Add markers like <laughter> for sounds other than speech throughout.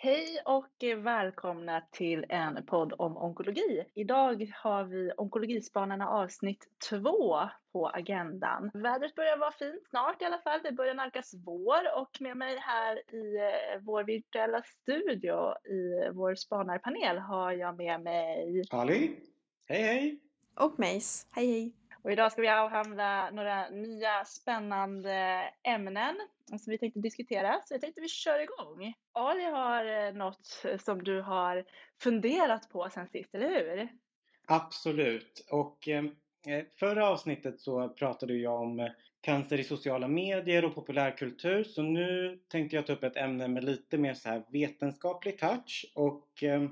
Hej och välkomna till en podd om onkologi. Idag har vi Onkologispanarna avsnitt 2 på agendan. Vädret börjar vara fint snart i alla fall. Det börjar nalkas vår och med mig här i eh, vår virtuella studio i vår spanarpanel har jag med mig Ali. Hej hej! Och Mace. Hej hej! Och idag ska vi avhandla några nya spännande ämnen som vi tänkte diskutera. Så jag tänkte vi kör igång. Ali har eh, något som du har funderat på sen sist, eller hur? Absolut. Och eh, eh förra avsnittet så pratade jag om eh, cancer i sociala medier och populärkultur. Så nu tänkte jag ta upp ett ämne med lite mer så här vetenskaplig touch. Och Eh,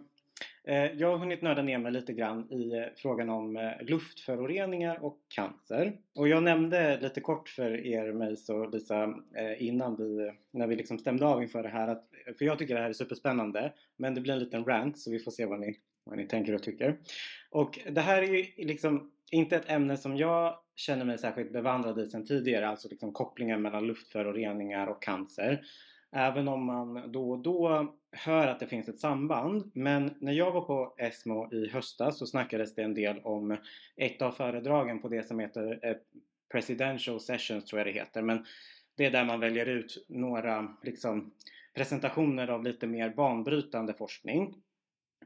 Eh, jag har hunnit nörda ner mig lite grann i eh, frågan om eh, luftföroreningar och cancer. Och jag nämnde lite kort för er, mig och Lisa, innan vi, när vi liksom stämde av inför det här, att, för jag tycker det här är superspännande, men det blir en liten rant så vi får se vad ni, vad ni tänker och tycker. Och det här är ju liksom inte ett ämne som jag känner mig särskilt bevandrad i sedan tidigare, alltså liksom kopplingen mellan luftföroreningar och cancer. Även om man då och då hör att det finns ett samband. Men när jag var på ESMO i höstas så snackades det en del om ett av föredragen på det som heter eh, Presidential Sessions tror jag det heter. Men det är där man väljer ut några liksom, presentationer av lite mer banbrytande forskning.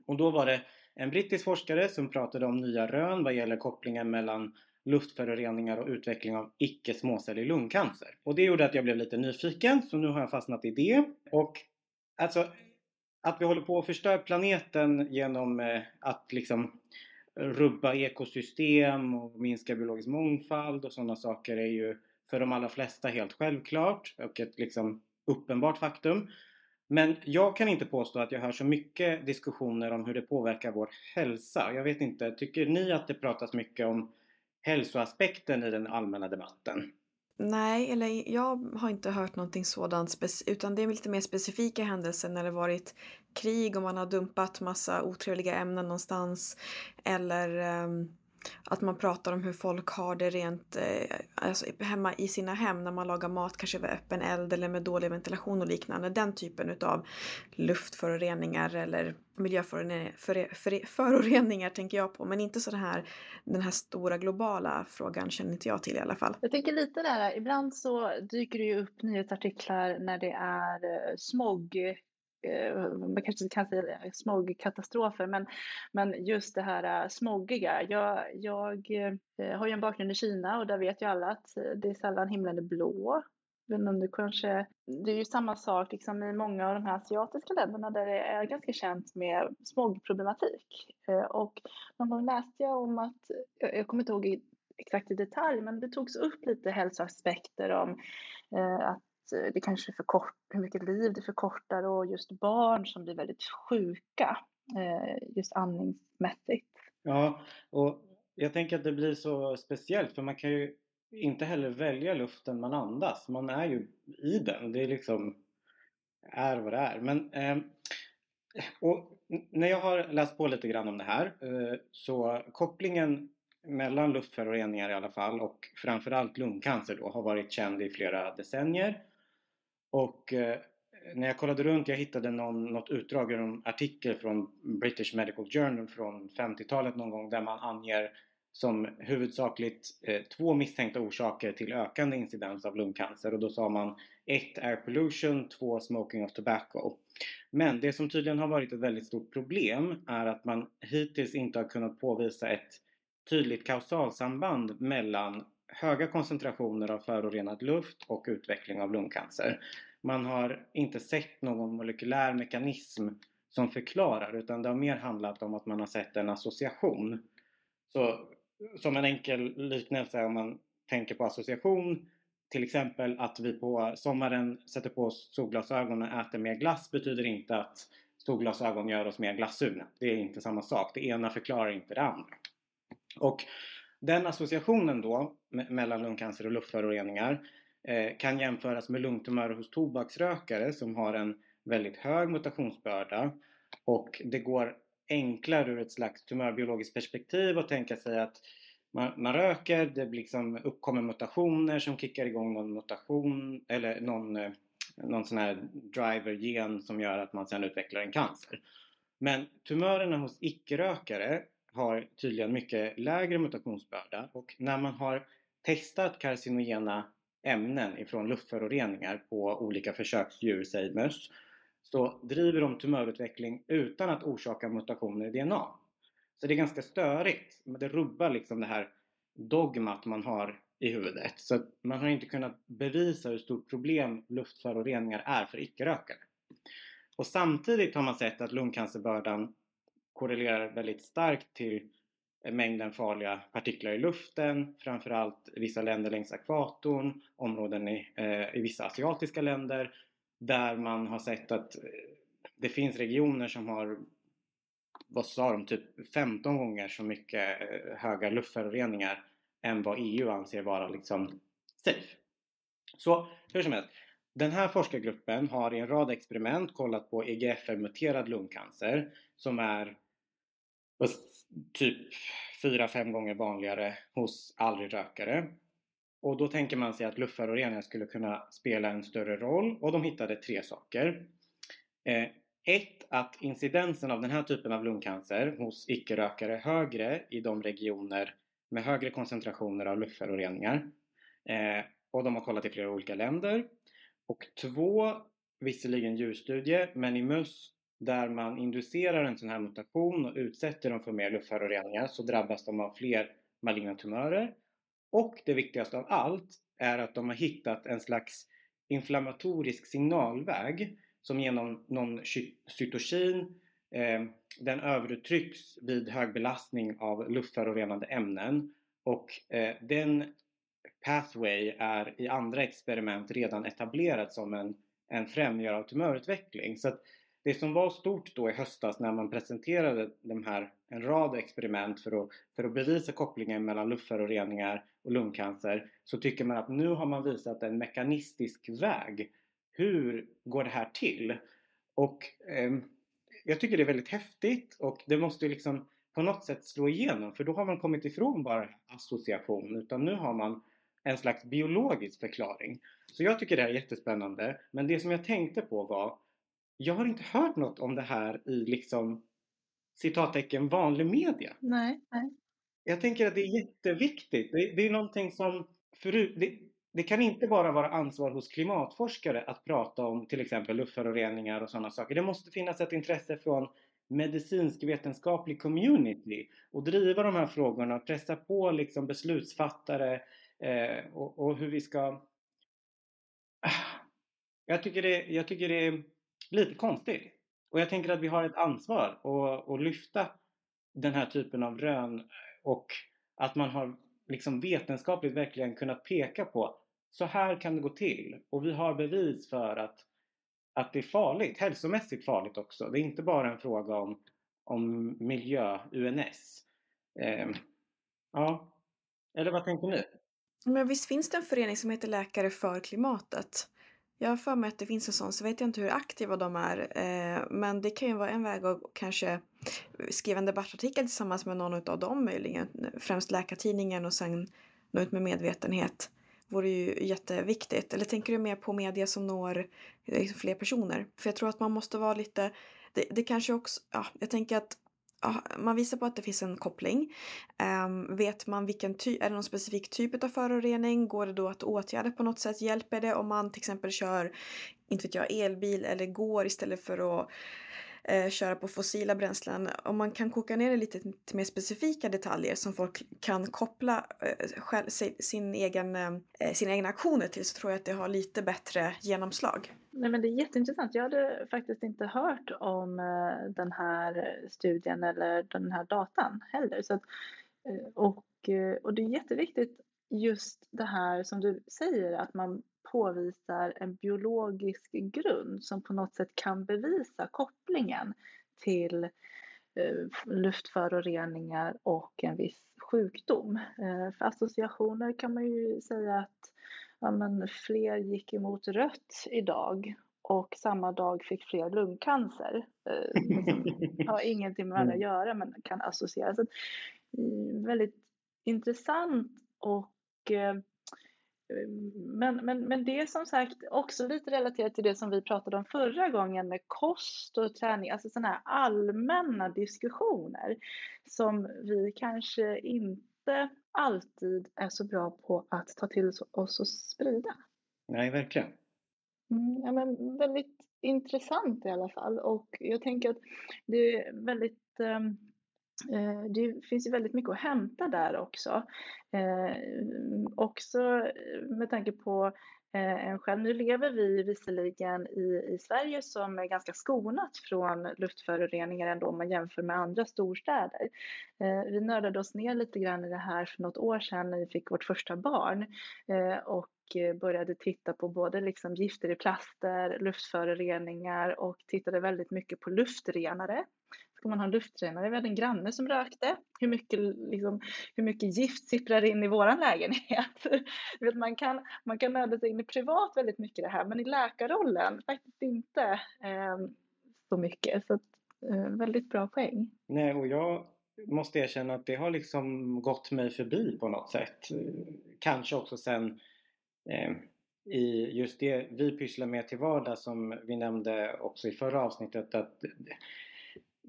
Och då var det en brittisk forskare som pratade om nya rön vad gäller kopplingen mellan luftföroreningar och utveckling av icke småcellig lungcancer. Och det gjorde att jag blev lite nyfiken så nu har jag fastnat i det. Och alltså att vi håller på att förstöra planeten genom eh, att liksom rubba ekosystem och minska biologisk mångfald och sådana saker är ju för de allra flesta helt självklart och ett liksom uppenbart faktum. Men jag kan inte påstå att jag hör så mycket diskussioner om hur det påverkar vår hälsa. Jag vet inte, tycker ni att det pratas mycket om hälsoaspekten i den allmänna debatten? Nej, eller jag har inte hört någonting sådant utan det är lite mer specifika händelser när det varit krig och man har dumpat massa otrevliga ämnen någonstans eller um, att man pratar om hur folk har det rent eh, alltså hemma i sina hem när man lagar mat, kanske över öppen eld eller med dålig ventilation och liknande. Den typen utav luftföroreningar eller miljöföroreningar tänker jag på. Men inte så den här, den här stora globala frågan känner inte jag till i alla fall. Jag tänker lite där, ibland så dyker det ju upp nyhetsartiklar när det är eh, smog Eh, man kanske inte kan säga smogkatastrofer, men, men just det här eh, smogiga. Jag, jag eh, har ju en bakgrund i Kina och där vet ju alla att det är sällan himlen är blå. Men om du kanske, det är ju samma sak liksom i många av de här asiatiska länderna där det är ganska känt med smogproblematik. Och någon gång läste jag om att, jag kommer inte ihåg exakt i detalj, men det togs upp lite hälsoaspekter om att Eh, det kanske förkortar, hur mycket liv det förkortar och just barn som blir väldigt sjuka eh, just andningsmässigt. Ja, och jag tänker att det blir så speciellt för man kan ju inte heller välja luften man andas. Man är ju i den. Det är liksom är vad det är. Men, eh, och när jag har läst på lite grann om det här eh, så kopplingen mellan luftföroreningar i alla fall och framförallt lungcancer då har varit känd i flera decennier. Och eh, när jag kollade runt, jag hittade någon, något utdrag ur en artikel från British Medical Journal från 50-talet någon gång där man anger som huvudsakligt eh, två misstänkta orsaker till ökande incidens av lungcancer och då sa man ett air pollution, två smoking of tobacco. Men det som tydligen har varit ett väldigt stort problem är att man hittills inte har kunnat påvisa ett tydligt kausalsamband mellan höga koncentrationer av förorenad luft och utveckling av lungcancer. Man har inte sett någon molekylär mekanism som förklarar utan det har mer handlat om att man har sett en association. Så som en enkel liknelse om man tänker på association till exempel att vi på sommaren sätter på oss solglasögon och äter mer glass betyder inte att solglasögon gör oss mer glassugna. Det är inte samma sak. Det ena förklarar inte det andra. Och den associationen då mellan lungcancer och luftföroreningar eh, kan jämföras med lungtumörer hos tobaksrökare som har en väldigt hög mutationsbörda och det går enklare ur ett slags tumörbiologiskt perspektiv att tänka sig att man, man röker, det liksom uppkommer mutationer som kickar igång någon mutation eller någon eh, någon sån här driver-gen som gör att man sedan utvecklar en cancer. Men tumörerna hos icke-rökare har tydligen mycket lägre mutationsbörda och när man har testat carcinogena ämnen ifrån luftföroreningar på olika försöksdjur, säg möss, så driver de tumörutveckling utan att orsaka mutationer i DNA. Så det är ganska störigt. Det rubbar liksom det här dogmat man har i huvudet. Så man har inte kunnat bevisa hur stort problem luftföroreningar är för icke-rökare. Och samtidigt har man sett att lungcancerbördan korrelerar väldigt starkt till mängden farliga partiklar i luften, framförallt i vissa länder längs ekvatorn, områden i, eh, i vissa asiatiska länder, där man har sett att eh, det finns regioner som har, vad sa de, typ 15 gånger så mycket eh, höga luftföroreningar än vad EU anser vara liksom safe. Så hur som helst, den här forskargruppen har i en rad experiment kollat på EGFR-muterad lungcancer som är typ 4-5 gånger vanligare hos aldrig rökare. Och då tänker man sig att luftföroreningar skulle kunna spela en större roll och de hittade tre saker. Eh, ett, att incidensen av den här typen av lungcancer hos icke-rökare är högre i de regioner med högre koncentrationer av luftföroreningar. Eh, och de har kollat i flera olika länder. Och två, visserligen djurstudie, men i möss där man inducerar en sån här mutation och utsätter dem för mer luftföroreningar så drabbas de av fler maligna tumörer. Och det viktigaste av allt är att de har hittat en slags inflammatorisk signalväg som genom någon cytokin eh, den överuttrycks vid hög belastning av luftförorenande ämnen och eh, den pathway är i andra experiment redan etablerad som en, en främjare av tumörutveckling. Så att det som var stort då i höstas när man presenterade de här, en rad experiment för att, för att bevisa kopplingen mellan luftföroreningar och lungcancer så tycker man att nu har man visat en mekanistisk väg. Hur går det här till? Och eh, jag tycker det är väldigt häftigt och det måste liksom på något sätt slå igenom för då har man kommit ifrån bara association utan nu har man en slags biologisk förklaring. Så jag tycker det här är jättespännande men det som jag tänkte på var jag har inte hört något om det här i liksom citattecken vanlig media. Nej, nej. Jag tänker att det är jätteviktigt. Det, det är någonting som förut, det, det, kan inte bara vara ansvar hos klimatforskare att prata om till exempel luftföroreningar och sådana saker. Det måste finnas ett intresse från medicinsk vetenskaplig community och driva de här frågorna och pressa på liksom beslutsfattare eh, och, och, hur vi ska... Jag tycker det, jag tycker det är lite konstigt. Och jag tänker att vi har ett ansvar att, att lyfta den här typen av rön och att man har liksom vetenskapligt verkligen kunnat peka på så här kan det gå till och vi har bevis för att, att det är farligt, hälsomässigt farligt också. Det är inte bara en fråga om, om miljö, UNS. Eh, ja, eller vad tänker ni? Men visst finns det en förening som heter Läkare för klimatet? Jag har för mig att det finns en sån, så vet jag inte hur aktiva de är. Eh, men det kan ju vara en väg att kanske skriva en debattartikel tillsammans med någon av dem möjligen. Främst Läkartidningen och sen nå ut med medvetenhet. Vore ju jätteviktigt. Eller tänker du mer på media som når eh, fler personer? För jag tror att man måste vara lite... Det, det kanske också... Ja, jag tänker att man visar på att det finns en koppling. Um, vet man vilken typ, är det någon specifik typ av förorening? Går det då att åtgärda på något sätt? Hjälper det om man till exempel kör, inte vet jag, elbil eller går istället för att eh, köra på fossila bränslen. Om man kan koka ner det lite till mer specifika detaljer som folk kan koppla eh, själv, sin egen, eh, sina egna aktioner till så tror jag att det har lite bättre genomslag. Nej, men det är jätteintressant. Jag hade faktiskt inte hört om eh, den här studien eller den här datan heller. Så att, eh, och, eh, och det är jätteviktigt just det här som du säger att man påvisar en biologisk grund som på något sätt kan bevisa kopplingen till luftföroreningar och en viss sjukdom. För associationer kan man ju säga att ja, men fler gick emot rött idag och samma dag fick fler lungcancer. Eh, liksom, <laughs> har ingenting med varandra att mm. göra men kan associeras. Mm, väldigt intressant och eh, men, men, men det är som sagt också lite relaterat till det som vi pratade om förra gången med kost och träning, alltså sådana här allmänna diskussioner som vi kanske inte alltid är så bra på att ta till oss och sprida. Nej, verkligen. Mm, ja, men väldigt intressant i alla fall och jag tänker att det är väldigt um, Eh, det finns ju väldigt mycket att hämta där också. Eh, också med tanke på eh, en själv. Nu lever vi visserligen i, i Sverige som är ganska skonat från luftföroreningar ändå om man jämför med andra storstäder. Eh, vi nördade oss ner lite grann i det här för något år sedan när vi fick vårt första barn eh, och eh, började titta på både liksom gifter i plaster, luftföroreningar och tittade väldigt mycket på luftrenare ska man ha en luftrenare? Vi hade en granne som rökte. Hur mycket, liksom, hur mycket gift sipprar in i vår lägenhet? <laughs> vet, man, kan, man kan nöda sig in i privat väldigt mycket det här, men i läkarrollen faktiskt inte eh, så mycket. Så att, eh, väldigt bra poäng. Nej, och jag måste erkänna att det har liksom gått mig förbi på något sätt. Kanske också sen eh, i just det vi pysslar med till vardags, som vi nämnde också i förra avsnittet att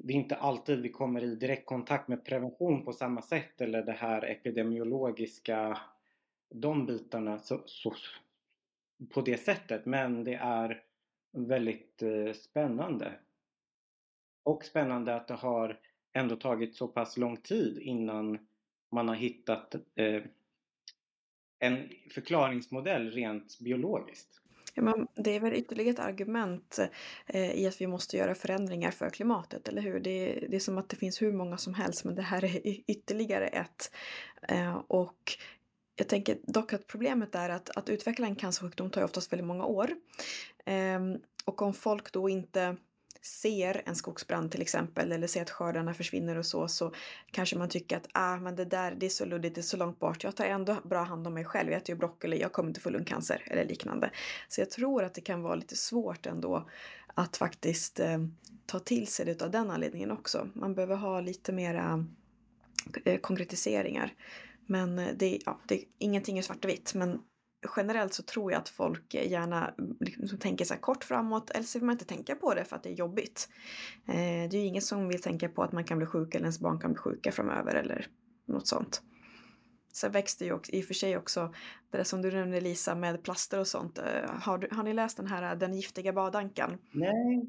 det är inte alltid vi kommer i direktkontakt med prevention på samma sätt eller det här epidemiologiska, de bitarna så, så, på det sättet. Men det är väldigt eh, spännande. Och spännande att det har ändå tagit så pass lång tid innan man har hittat eh, en förklaringsmodell rent biologiskt. Ja, men det är väl ytterligare ett argument eh, i att vi måste göra förändringar för klimatet, eller hur? Det, det är som att det finns hur många som helst, men det här är ytterligare ett. Eh, och jag tänker dock att problemet är att, att utveckla en cancersjukdom tar oftast väldigt många år. Eh, och om folk då inte ser en skogsbrand till exempel eller ser att skördarna försvinner och så så kanske man tycker att ah, men det där det är så luddigt, det är så långt bort. Jag tar ändå bra hand om mig själv. Jag äter ju broccoli, jag kommer inte få lungcancer eller liknande. Så jag tror att det kan vara lite svårt ändå att faktiskt eh, ta till sig det av den anledningen också. Man behöver ha lite mera eh, konkretiseringar. Men eh, det, ja, det, ingenting är svart och vitt men generellt så tror jag att folk gärna liksom tänker så kort framåt eller så vill man inte tänka på det för att det är jobbigt. Eh, det är ju ingen som vill tänka på att man kan bli sjuk eller ens barn kan bli sjuka framöver eller något sånt. Sen växte ju också, i och för sig också det där som du nämnde Lisa med plaster och sånt. Eh, har, du, har ni läst den här Den giftiga badankan? Nej,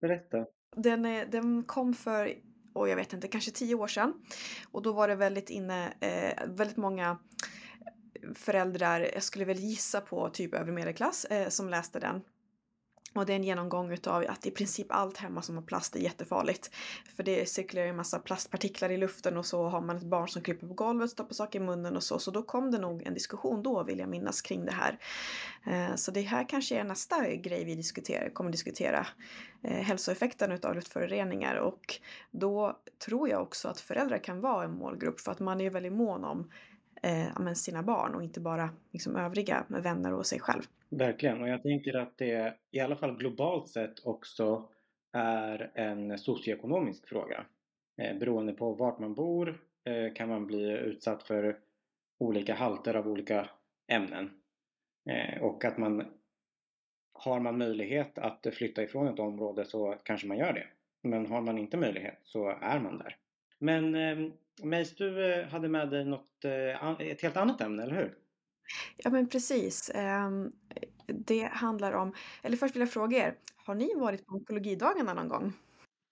berätta. Den, den kom för, och jag vet inte, kanske tio år sedan. Och då var det väldigt inne, eh, väldigt många föräldrar, jag skulle väl gissa på typ övre medelklass, eh, som läste den. Och det är en genomgång utav att i princip allt hemma som har plast är jättefarligt. För det cirkulerar en massa plastpartiklar i luften och så har man ett barn som kryper på golvet, stoppar saker i munnen och så. Så då kom det nog en diskussion då vill jag minnas kring det här. Eh, så det här kanske är nästa grej vi diskuterar, kommer diskutera. Eh, hälsoeffekten utav luftföroreningar och då tror jag också att föräldrar kan vara en målgrupp för att man är ju väldigt mån om eh, sina barn och inte bara liksom, övriga med vänner och sig själv. Verkligen, och jag tänker att det i alla fall globalt sett också är en socioekonomisk fråga. Eh, beroende på vart man bor eh, kan man bli utsatt för olika halter av olika ämnen. Eh, och att man har man möjlighet att flytta ifrån ett område så kanske man gör det. Men har man inte möjlighet så är man där. Men ehm, Meis, du eh, hade med dig något, eh, ett helt annat ämne, eller hur? Ja men precis. Ehm, det handlar om, eller först vill jag fråga er, har ni varit på onkologidagarna någon gång?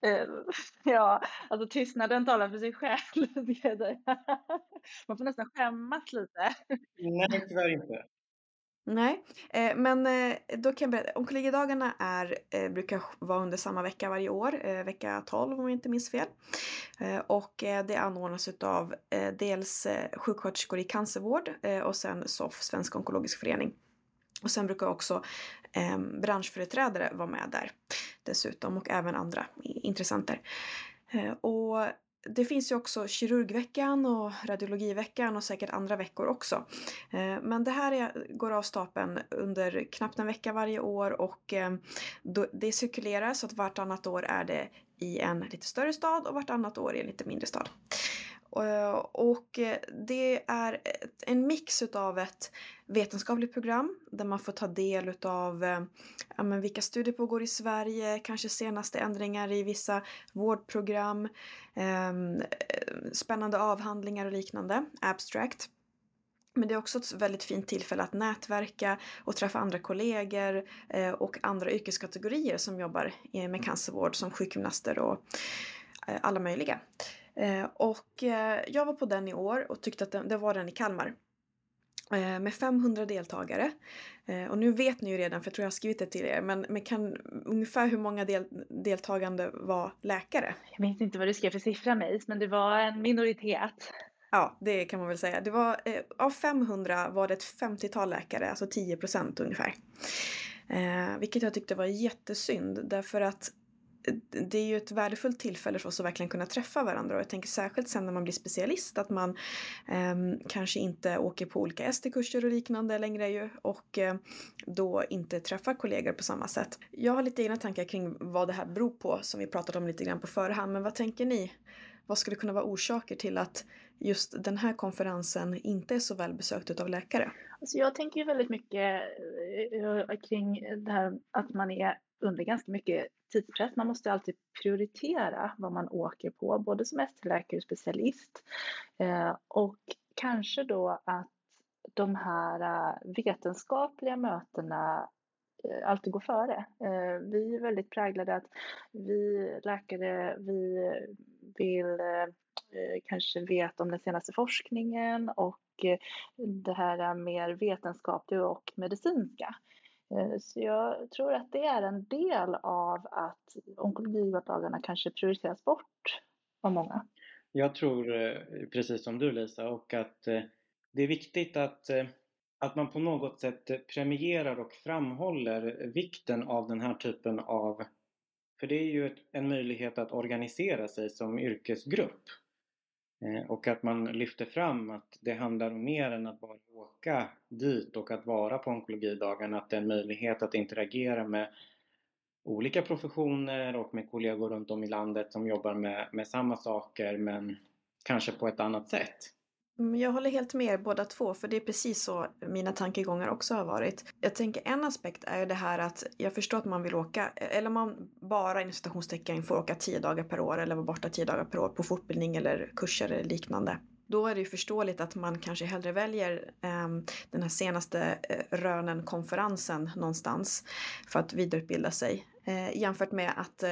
Eh, <laughs> ja, alltså tystnaden talar för sig själv. <laughs> Man får nästan skämmas lite. Nej, tyvärr inte. Nej, eh, men eh, då kan jag berätta. Onkologidagarna är, eh, brukar vara under samma vecka varje år, eh, vecka 12 om jag inte minns fel. Eh, och eh, det anordnas utav eh, dels eh, sjuksköterskor i cancervård eh, och sen SOF, Svensk Onkologisk Förening. Och sen brukar också ehm, branschföreträdare vara med där dessutom och även andra intressenter. och det finns ju också kirurgveckan och radiologiveckan och säkert andra veckor också. Eh, men det här är, går av stapeln under knappt en vecka varje år och eh, det cirkulerar så att vartannat år är det i en lite större stad och vartannat år i en lite mindre stad. Och eh, det är en mix utav ett vetenskapligt program där man får ta del utav eh, ja, men vilka studier pågår i Sverige, kanske senaste ändringar i vissa vårdprogram, eh, spännande avhandlingar och liknande, abstract. Men det är också ett väldigt fint tillfälle att nätverka och träffa andra kollegor eh, och andra yrkeskategorier som jobbar med cancervård som sjukgymnaster och eh, alla möjliga. Eh, och jag var på den i år och tyckte att det var den i Kalmar. Med 500 deltagare. Och nu vet ni ju redan, för jag tror jag har skrivit det till er, men, men kan ungefär hur många del, deltagande var läkare? Jag minns inte vad du skrev för siffra Meis, men det var en minoritet. Ja, det kan man väl säga. Det var, eh, av 500 var det ett 50-tal läkare, alltså 10 procent ungefär. Eh, vilket jag tyckte var jättesynd därför att eh, Eh, det är ju ett värdefullt tillfälle för oss att verkligen kunna träffa varandra och jag tänker särskilt sen när man blir specialist att man eh, kanske inte åker på olika ST-kurser och liknande längre ju och eh, då inte träffar kollegor på samma sätt. Jag har lite egna tankar kring vad det här beror på som vi pratat om lite grann på förhand men vad tänker ni? Vad skulle kunna vara orsaker till att just den här konferensen inte är så välbesökt av läkare? Alltså jag tänker ju väldigt mycket eh, eh, kring det här att man är under ganska mycket tidspress. Man måste alltid prioritera vad man åker på, både som ST-läkare och specialist. Eh, och kanske då att de här eh, vetenskapliga mötena eh, alltid går före. Vi är väldigt präglade att vi läkare, vi vill kanske veta om den senaste forskningen och det här mer vetenskapliga och medicinska. Eh, så jag tror att det är en del av att onkologivårddagarna kanske prioriteras bort av många. Jag tror eh, precis som du Lisa och att eh, det är viktigt att, att man på något sätt premierar och framhåller vikten av den här typen av för det är ju en möjlighet att organisera sig som yrkesgrupp. Eh, och att man lyfter fram att det handlar om mer än att bara åka dit och att vara på onkologidagen. Att det är en möjlighet att interagera med olika professioner och med kollegor runt om i landet som jobbar med, med samma saker men kanske på ett annat sätt. Mm, jag håller helt med er båda två, för det är precis så mina tankegångar också har varit. Jag tänker en aspekt är det här att jag förstår att man vill åka, e-, eller man bara inom citationstecken får åka tio dagar per år eller vara borta tio dagar per år på fortbildning eller kurser eller liknande. Då är det ju förståeligt att man kanske hellre väljer eh, den här senaste eh, rönen-konferensen någonstans för att vidareutbilda sig eh, jämfört med att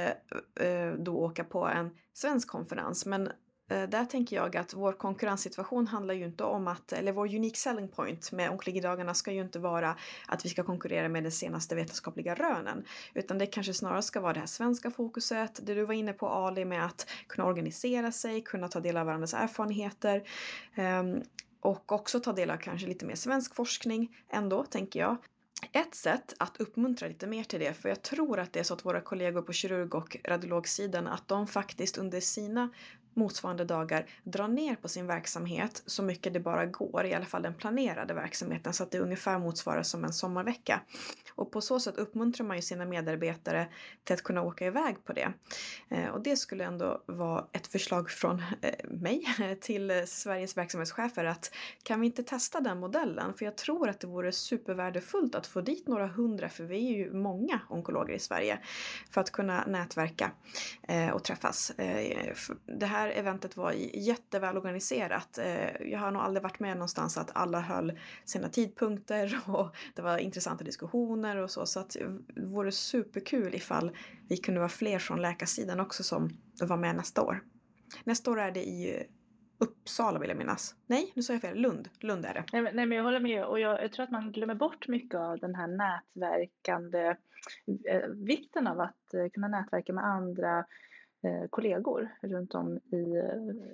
eh, då åka på en svensk konferens. Men Eh, där tänker jag att vår konkurrenssituation handlar ju inte om att, eller vår unique selling point med onkologidagarna ska ju inte vara att vi ska konkurrera med den senaste vetenskapliga rönen. Utan det kanske snarare ska vara det här svenska fokuset, det du var inne på Ali med att kunna organisera sig, kunna ta del av varandras erfarenheter. Ehm, och också ta del av kanske lite mer svensk forskning ändå, tänker jag. Ett sätt att uppmuntra lite mer till det, för jag tror att det är så att våra kollegor på kirurg och radiologsidan, att de faktiskt under sina motsvarande dagar dra ner på sin verksamhet så mycket det bara går, i alla fall den planerade verksamheten, så att det ungefär motsvarar som en sommarvecka. Och på så sätt uppmuntrar man ju sina medarbetare till att kunna åka iväg på det. Eh, och det skulle ändå vara ett förslag från eh, mig <laughs> till Sveriges verksamhetschefer att kan vi inte testa den modellen? För jag tror att det vore supervärdefullt att få dit några hundra, för vi är ju många onkologer i Sverige, för att kunna nätverka eh, och träffas. Det här här eventet var jätteväl organiserat. Eh, jag har nog aldrig varit med någonstans att alla höll sina tidpunkter <laughs> och det var intressanta diskussioner och så. Så att det vore superkul ifall vi kunde vara fler från läkarsidan också som var med nästa år. Nästa år är det i Uppsala vill jag minnas. Nej, nu sa jag fel. Lund. Lund är det. Nej, men, nej, men jag håller med och jag, jag, tror att man glömmer bort mycket av den här nätverkande eh, vikten av att eh, kunna nätverka med andra kollegor runt om i,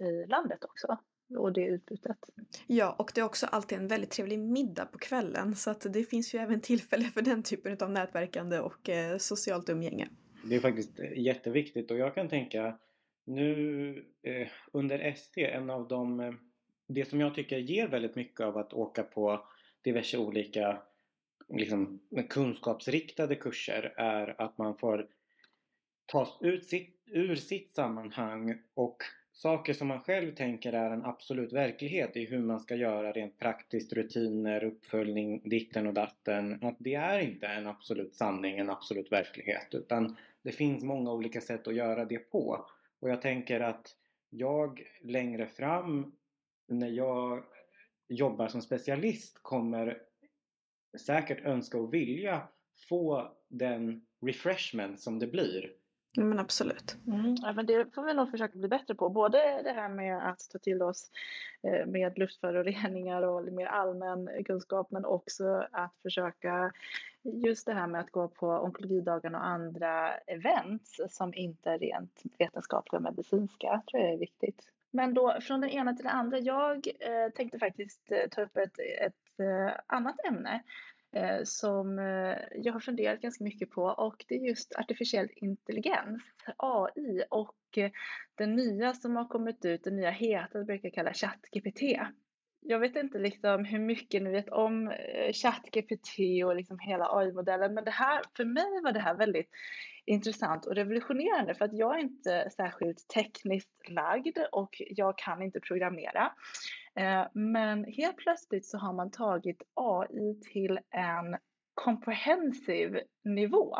i landet också och det utbytet. Ja, och det är också alltid en väldigt trevlig middag på kvällen så att det finns ju även tillfälle för den typen av nätverkande och eh, socialt umgänge. Det är faktiskt eh, jätteviktigt och jag kan tänka nu eh, under ST, en av de, eh, det som jag tycker ger väldigt mycket av att åka på diverse olika liksom, kunskapsriktade kurser är att man får tas ut sitt ur sitt sammanhang och saker som man själv tänker är en absolut verklighet i hur man ska göra rent praktiskt, rutiner, uppföljning, ditten och datten. Att det är inte en absolut sanning, en absolut verklighet utan det finns många olika sätt att göra det på. Och jag tänker att jag längre fram när jag jobbar som specialist kommer säkert önska och vilja få den refreshment som det blir. Men absolut. Mm, ja, men det får vi nog försöka bli bättre på. Både det här med att ta till oss eh, med luftföroreningar och mer allmän kunskap men också att försöka just det här med att gå på onkologidagen och andra events som inte är rent vetenskapliga och medicinska tror jag är viktigt. Men då från den ena till den andra. Jag eh, tänkte faktiskt eh, ta upp ett, ett eh, annat ämne Eh, som eh, jag har funderat ganska mycket på och det är just artificiell intelligens, AI och eh, den nya som har kommit ut, den nya heta, det brukar kalla ChatGPT. Jag vet inte liksom hur mycket ni vet om eh, ChatGPT och liksom hela AI-modellen, men det här, för mig var det här väldigt intressant och revolutionerande för att jag är inte särskilt tekniskt lagd och jag kan inte programmera. Eh, men helt plötsligt så har man tagit AI till en comprehensive nivå.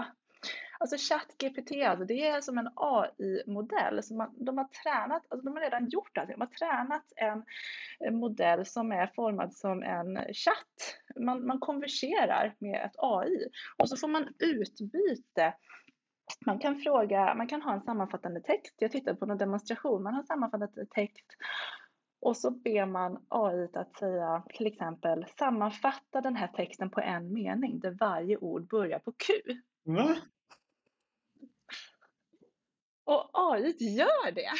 Alltså ChatGPT, alltså det är som en AI-modell. de har tränat, alltså de har redan gjort det. De har tränat en modell som är formad som en chatt. Man, man konverserar med ett AI och så får man utbyte man kan fråga, man kan ha en sammanfattande text. Jag tittade på någon demonstration, man har sammanfattande text och så ber man AI att säga till exempel sammanfatta den här texten på en mening där varje ord börjar på Q. Va? Och AI gör det!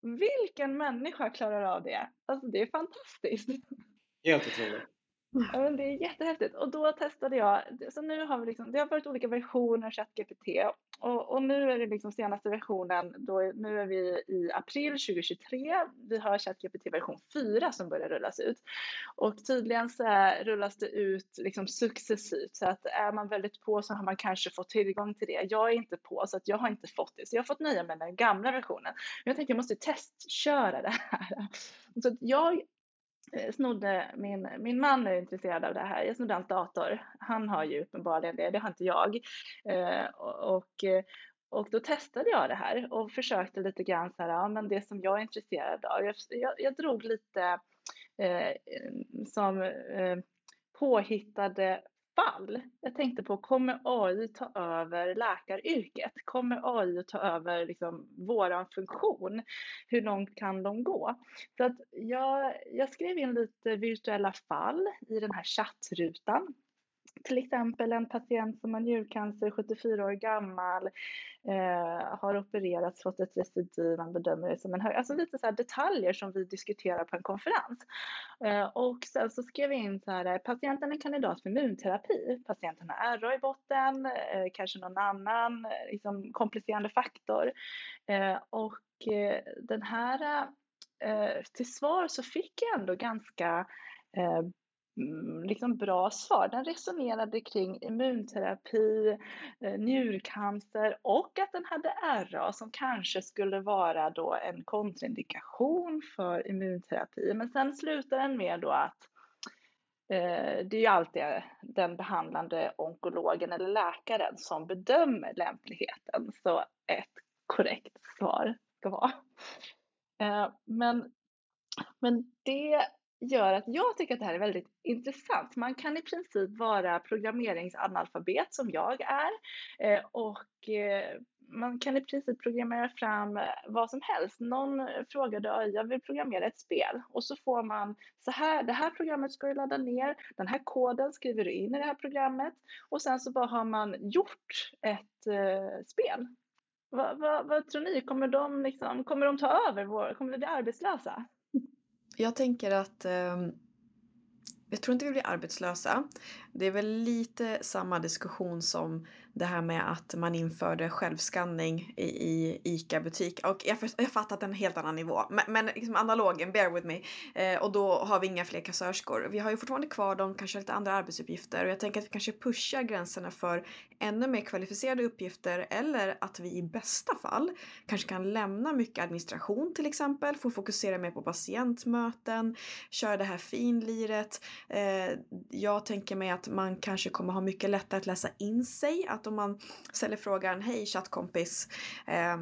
Vilken människa klarar av det? Alltså det är fantastiskt. Helt otroligt. Ja, men det är jättehäftigt. Och då testade jag, så nu har vi liksom, det har varit olika versioner av ChatGPT och, och, nu är det liksom senaste versionen, då, nu är vi i april 2023. Vi har ChatGPT version 4 som börjar rullas ut. Och tydligen så rullas det ut liksom successivt så att är man väldigt på så har man kanske fått tillgång till det. Jag är inte på så att jag har inte fått det. Så jag har fått nöja mig med den gamla versionen. Men jag tänkte jag måste testköra det här. Så att jag Eh, snodde min, min man är intresserad av det här. Jag snodde hans dator. Han har ju uppenbarligen det, det har inte jag. Eh, och, eh, och då testade jag det här och försökte lite grann så här, ja men det som jag är intresserad av. Jag, jag, jag drog lite eh, eh som eh, påhittade fall. Jag tänkte på, kommer AI ta över läkaryrket? Kommer AI att ta över liksom våran funktion? Hur långt kan de gå? Så att jag, jag skrev in lite virtuella fall i den här chattrutan till exempel en patient som har njurcancer, 74 år gammal, eh, har opererats, fått ett recidiv, man bedömer det som en hög, alltså lite så här detaljer som vi diskuterar på en konferens. Eh, och sen så skrev vi in så här, patienten är kandidat för immunterapi, patienten har RA i botten, eh, kanske någon annan eh, liksom, komplicerande faktor. Eh, och eh, den här, eh, till svar så fick jag ändå ganska eh, Mm, liksom bra svar. Den resonerade kring immunterapi, eh, njurcancer och att den hade RA som kanske skulle vara då en kontraindikation för immunterapi. Men sen slutar den med då att eh, det är ju alltid den behandlande onkologen eller läkaren som bedömer lämpligheten. Så ett korrekt svar ska vara. Eh, men, men det gör att jag tycker att det här är väldigt intressant. Man kan i princip vara programmeringsanalfabet som jag är eh, och eh, man kan i princip programmera fram eh, vad som helst. Någon frågade jag vill programmera ett spel och så får man så här, det här programmet ska du ladda ner, den här koden skriver du in i det här programmet och sen så bara har man gjort ett spel. Vad, vad, vad tror ni, kommer de, liksom, kommer de ta över? Vår, kommer vi bli arbetslösa? Jag tänker att eh, jag tror inte vi blir arbetslösa. Det är väl lite samma diskussion som det här med att man införde självskanning i, i ICA-butik. Och jag, först, jag fattar att en helt annan nivå. Men, men liksom analogen, bear with me. Eh, och då har vi inga fler kassörskor. Vi har ju fortfarande kvar dem, kanske lite andra arbetsuppgifter. Och jag tänker att vi kanske pushar gränserna för ännu mer kvalificerade uppgifter. Eller att vi i bästa fall kanske kan lämna mycket administration till exempel. Få fokusera mer på patientmöten. Köra det här finliret. Eh, jag tänker mig att man kanske kommer ha mycket lättare att läsa in sig. Att om man ställer frågan Hej chattkompis, eh,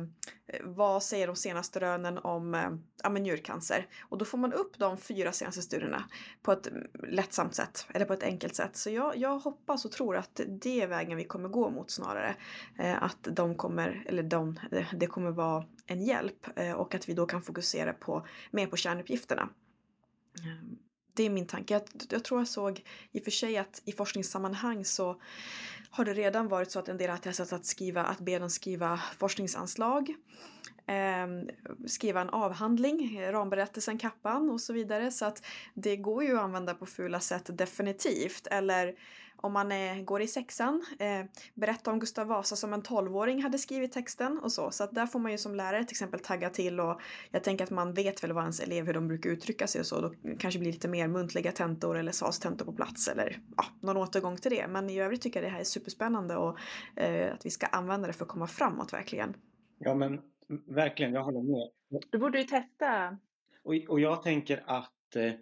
vad säger de senaste rönen om eh, ja, njurcancer? Och då får man upp de fyra senaste studierna på ett lättsamt sätt eller på ett enkelt sätt. Så jag, jag hoppas och tror att det är vägen vi kommer gå mot snarare. Eh, att de kommer, eller de, det kommer vara en hjälp eh, och att vi då kan fokusera på, mer på kärnuppgifterna. Ehm, det är min tanke. Jag, jag, tror jag såg i och för sig att i forskningssammanhang så har det redan varit så att en del har testat att skriva, att be dem skriva forskningsanslag, eh, skriva en avhandling, ramberättelsen, kappan och så vidare. Så att det går ju att använda på fula sätt definitivt. Eller om man är, går i sexan, eh, berätta om Gustav Vasa som en tolvåring hade skrivit texten och så. Så att där får man ju som lärare till exempel tagga till och jag tänker att man vet väl vad ens elev, hur de brukar uttrycka sig och så. Då kanske blir lite mer muntliga tentor eller SAS-tentor på plats eller ja, någon återgång till det. Men i övrigt tycker jag det här är superspännande och eh, att vi ska använda det för att komma framåt verkligen. Ja men verkligen, jag håller med. Du borde ju testa. Och, och jag tänker att eh,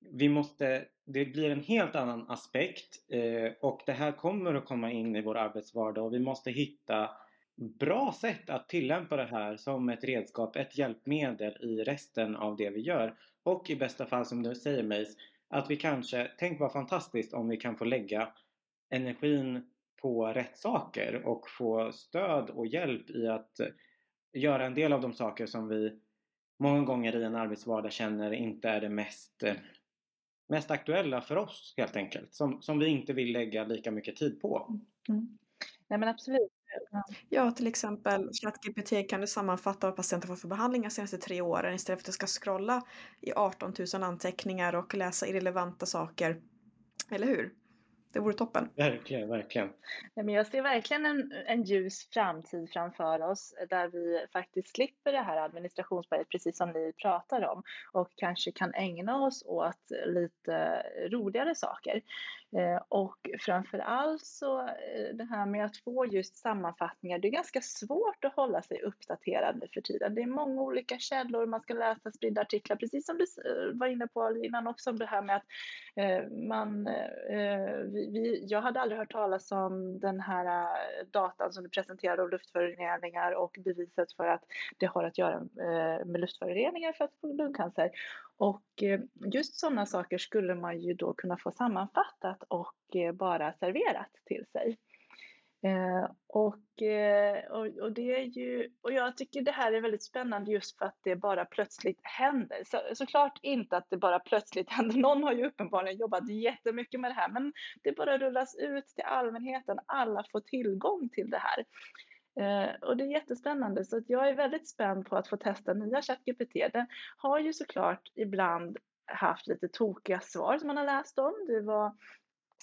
vi måste det blir en helt annan aspekt eh, och det här kommer att komma in i vår arbetsvardag och vi måste hitta bra sätt att tillämpa det här som ett redskap, ett hjälpmedel i resten av det vi gör. Och i bästa fall som du säger Meis, att vi kanske, tänk vad fantastiskt om vi kan få lägga energin på rätt saker och få stöd och hjälp i att göra en del av de saker som vi många gånger i en arbetsvardag känner inte är det mest eh, mest aktuella för oss helt enkelt. Som, som vi inte vill lägga lika mycket tid på. Mm. Nej men absolut. Ja, till exempel ChatGPT kan du sammanfatta vad patienten fått för behandlingar de senaste tre åren istället för att du ska scrolla i 18 000 anteckningar och läsa irrelevanta saker. Eller hur? Det vore toppen. Verkligen, verkligen. Nej, men jag ser verkligen en, en ljus framtid framför oss där vi faktiskt slipper det här administrationsberget precis som ni pratar om och kanske kan ägna oss åt lite roligare saker. Eh, och framför allt så eh, det här med att få just sammanfattningar, det är ganska svårt att hålla sig uppdaterad för tiden. Det är många olika källor, man ska läsa spridda artiklar, precis som du eh, var inne på innan också, det här med att man, vi, jag hade aldrig hört talas om den här datan som du presenterade om luftföroreningar och beviset för att det har att göra med luftföroreningar för att få lungcancer. Och eh, just sådana saker skulle man ju då kunna få sammanfattat och eh, bara serverat till sig. Eh, och, och, och, det är ju, och jag tycker det här är väldigt spännande just för att det bara plötsligt händer. Så, såklart inte att det bara plötsligt <laughs> händer. Någon har ju uppenbarligen jobbat jättemycket med det här, men det bara rullas ut till allmänheten. Alla får tillgång till det här. Eh, och det är jättespännande så att jag är väldigt spänd på att få testa nya ChatGPT. Den har ju såklart ibland haft lite tokiga svar som man har läst om. Det var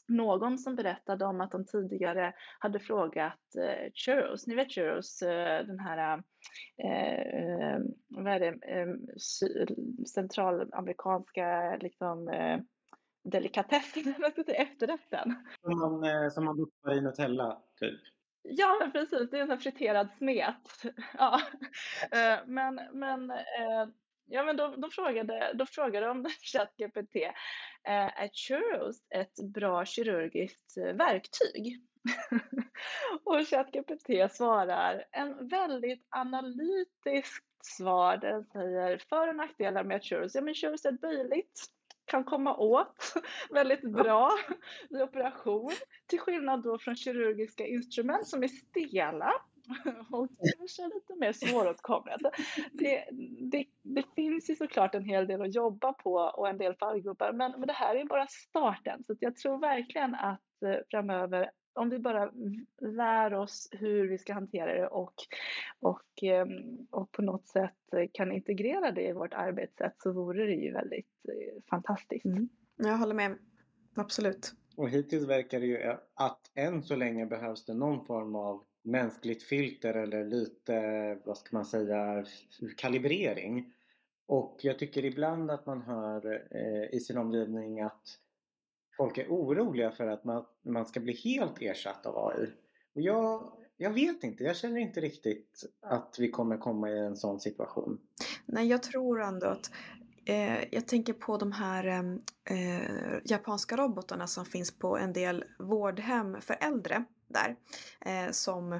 någon som berättade om att de tidigare hade frågat eh, churros, ni vet churros, eh, den här eh, eh vad är det, eh, centralamerikanska liksom eh, delikatessen, <laughs> efterrätten. Som man, eh, som man doppar i Nutella, typ? Ja, precis. Det är en sån friterad smet. <laughs> Eh, eh, ja. Men, men, ja, men de, då, frågade, då frågade om <laughs> ChatGPT, eh, är churros ett bra kirurgiskt verktyg? <laughs> och ChatGPT svarar en väldigt analytiskt svar. Den säger för och nackdelar med churros. Ja, men churros är böjligt kan komma åt <laughs> väldigt bra vid operation. Till skillnad då från kirurgiska instrument som är stela <laughs> och kanske lite mer svåråtkomliga. Det, det, det, finns ju såklart en hel del att jobba på och en del fallgropar men, men det här är bara starten så jag tror verkligen att eh, framöver om vi bara lär oss hur vi ska hantera det och, och, ehm, och på något sätt kan integrera det i vårt arbetssätt så vore det ju väldigt eh, fantastiskt. Mm. Jag håller med. Absolut. Och hittills verkar det ju att än så länge behövs det någon form av mänskligt filter eller lite, vad ska man säga, kalibrering. Och jag tycker ibland att man hör eh, i sin omgivning att folk är oroliga för att man, man ska bli helt ersatt av AI. Och jag, jag vet inte, jag känner inte riktigt att vi kommer komma i en sån situation. Nej, jag tror ändå att eh, jag tänker på de här eh, japanska robotarna som finns på en del vårdhem för äldre där. Eh, som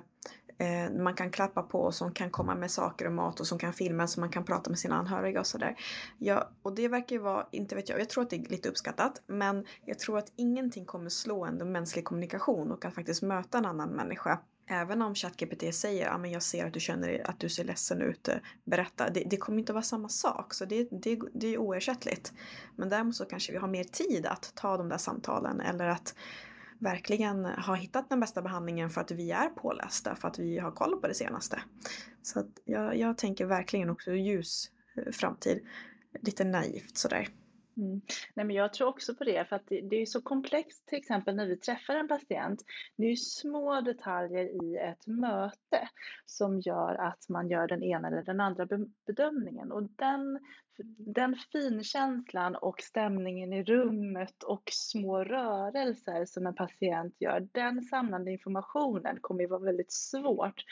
eh, man kan klappa på och som kan komma med saker och mat och som kan filma så man kan prata med sina anhöriga och sådär. Ja, och det verkar ju vara, inte vet jag, jag tror att det är lite uppskattat men jag tror att ingenting kommer slå en mänsklig kommunikation och att faktiskt möta en annan människa. Även om ChatGPT säger att ah, jag ser att du känner att du ser ledsen ut, eh, berätta. Det, det kommer inte vara samma sak, så det, det, det är oersättligt. Men däremot så kanske vi har mer tid att ta de där samtalen eller att verkligen har hittat den bästa behandlingen för att vi är pålästa, för att vi har koll på det senaste. Så att jag, jag tänker verkligen också ljus eh, framtid. Lite naivt sådär. Mm. Nej, men jag tror också på det, för att det, det är så komplext till exempel när vi träffar en patient. Det är ju små detaljer i ett möte som gör att man gör den ena eller den andra bedömningen. Och den, den finkänslan och stämningen i rummet och små rörelser som en patient gör, den samlande informationen kommer ju vara väldigt svårt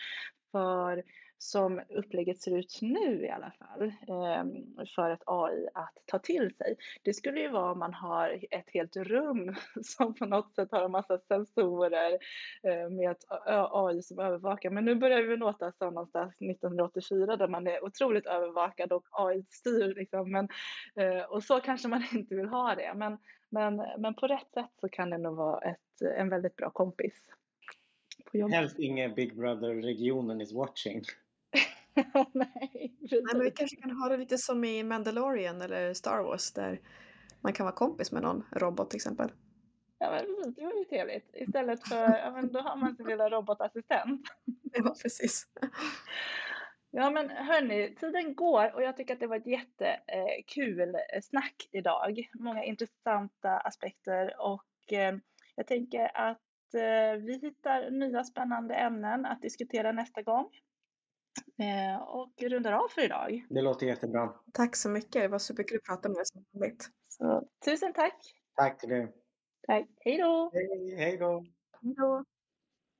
för som upplägget ser ut nu i alla fall ehm, för ett AI att ta till sig. Det skulle ju vara om man har ett helt rum <laughs> som på något sätt har en massa sensorer eh, med ett AI som övervakar. Men nu börjar vi låta som någonstans 1984 där man är otroligt övervakad och AI styr liksom. Men, eh, och så kanske man <laughs> inte vill ha det. Men, men, men på rätt sätt så kan det nog vara ett, en väldigt bra kompis. Helst ingen Big Brother-regionen is watching. <laughs> Nej, Nej, men vi kanske kan ha det lite som i Mandalorian eller Star Wars där man kan vara kompis med någon robot till exempel. Ja, men det var ju trevligt. Istället för, <laughs> ja men då har man sin lilla robotassistent. Ja, precis. <laughs> Ja men hörni, tiden går och jag tycker att det var ett jättekul eh, snack idag. Många intressanta aspekter och eh, jag tänker att eh, vi hittar nya spännande ämnen att diskutera nästa gång. Eh, och rundar av för idag. Det låter jättebra. Tack så mycket. Det var superkul att prata med dig som vanligt. Så, tusen tack. Tack till dig. Tack. Hej då. Hej, hej då. Hej då.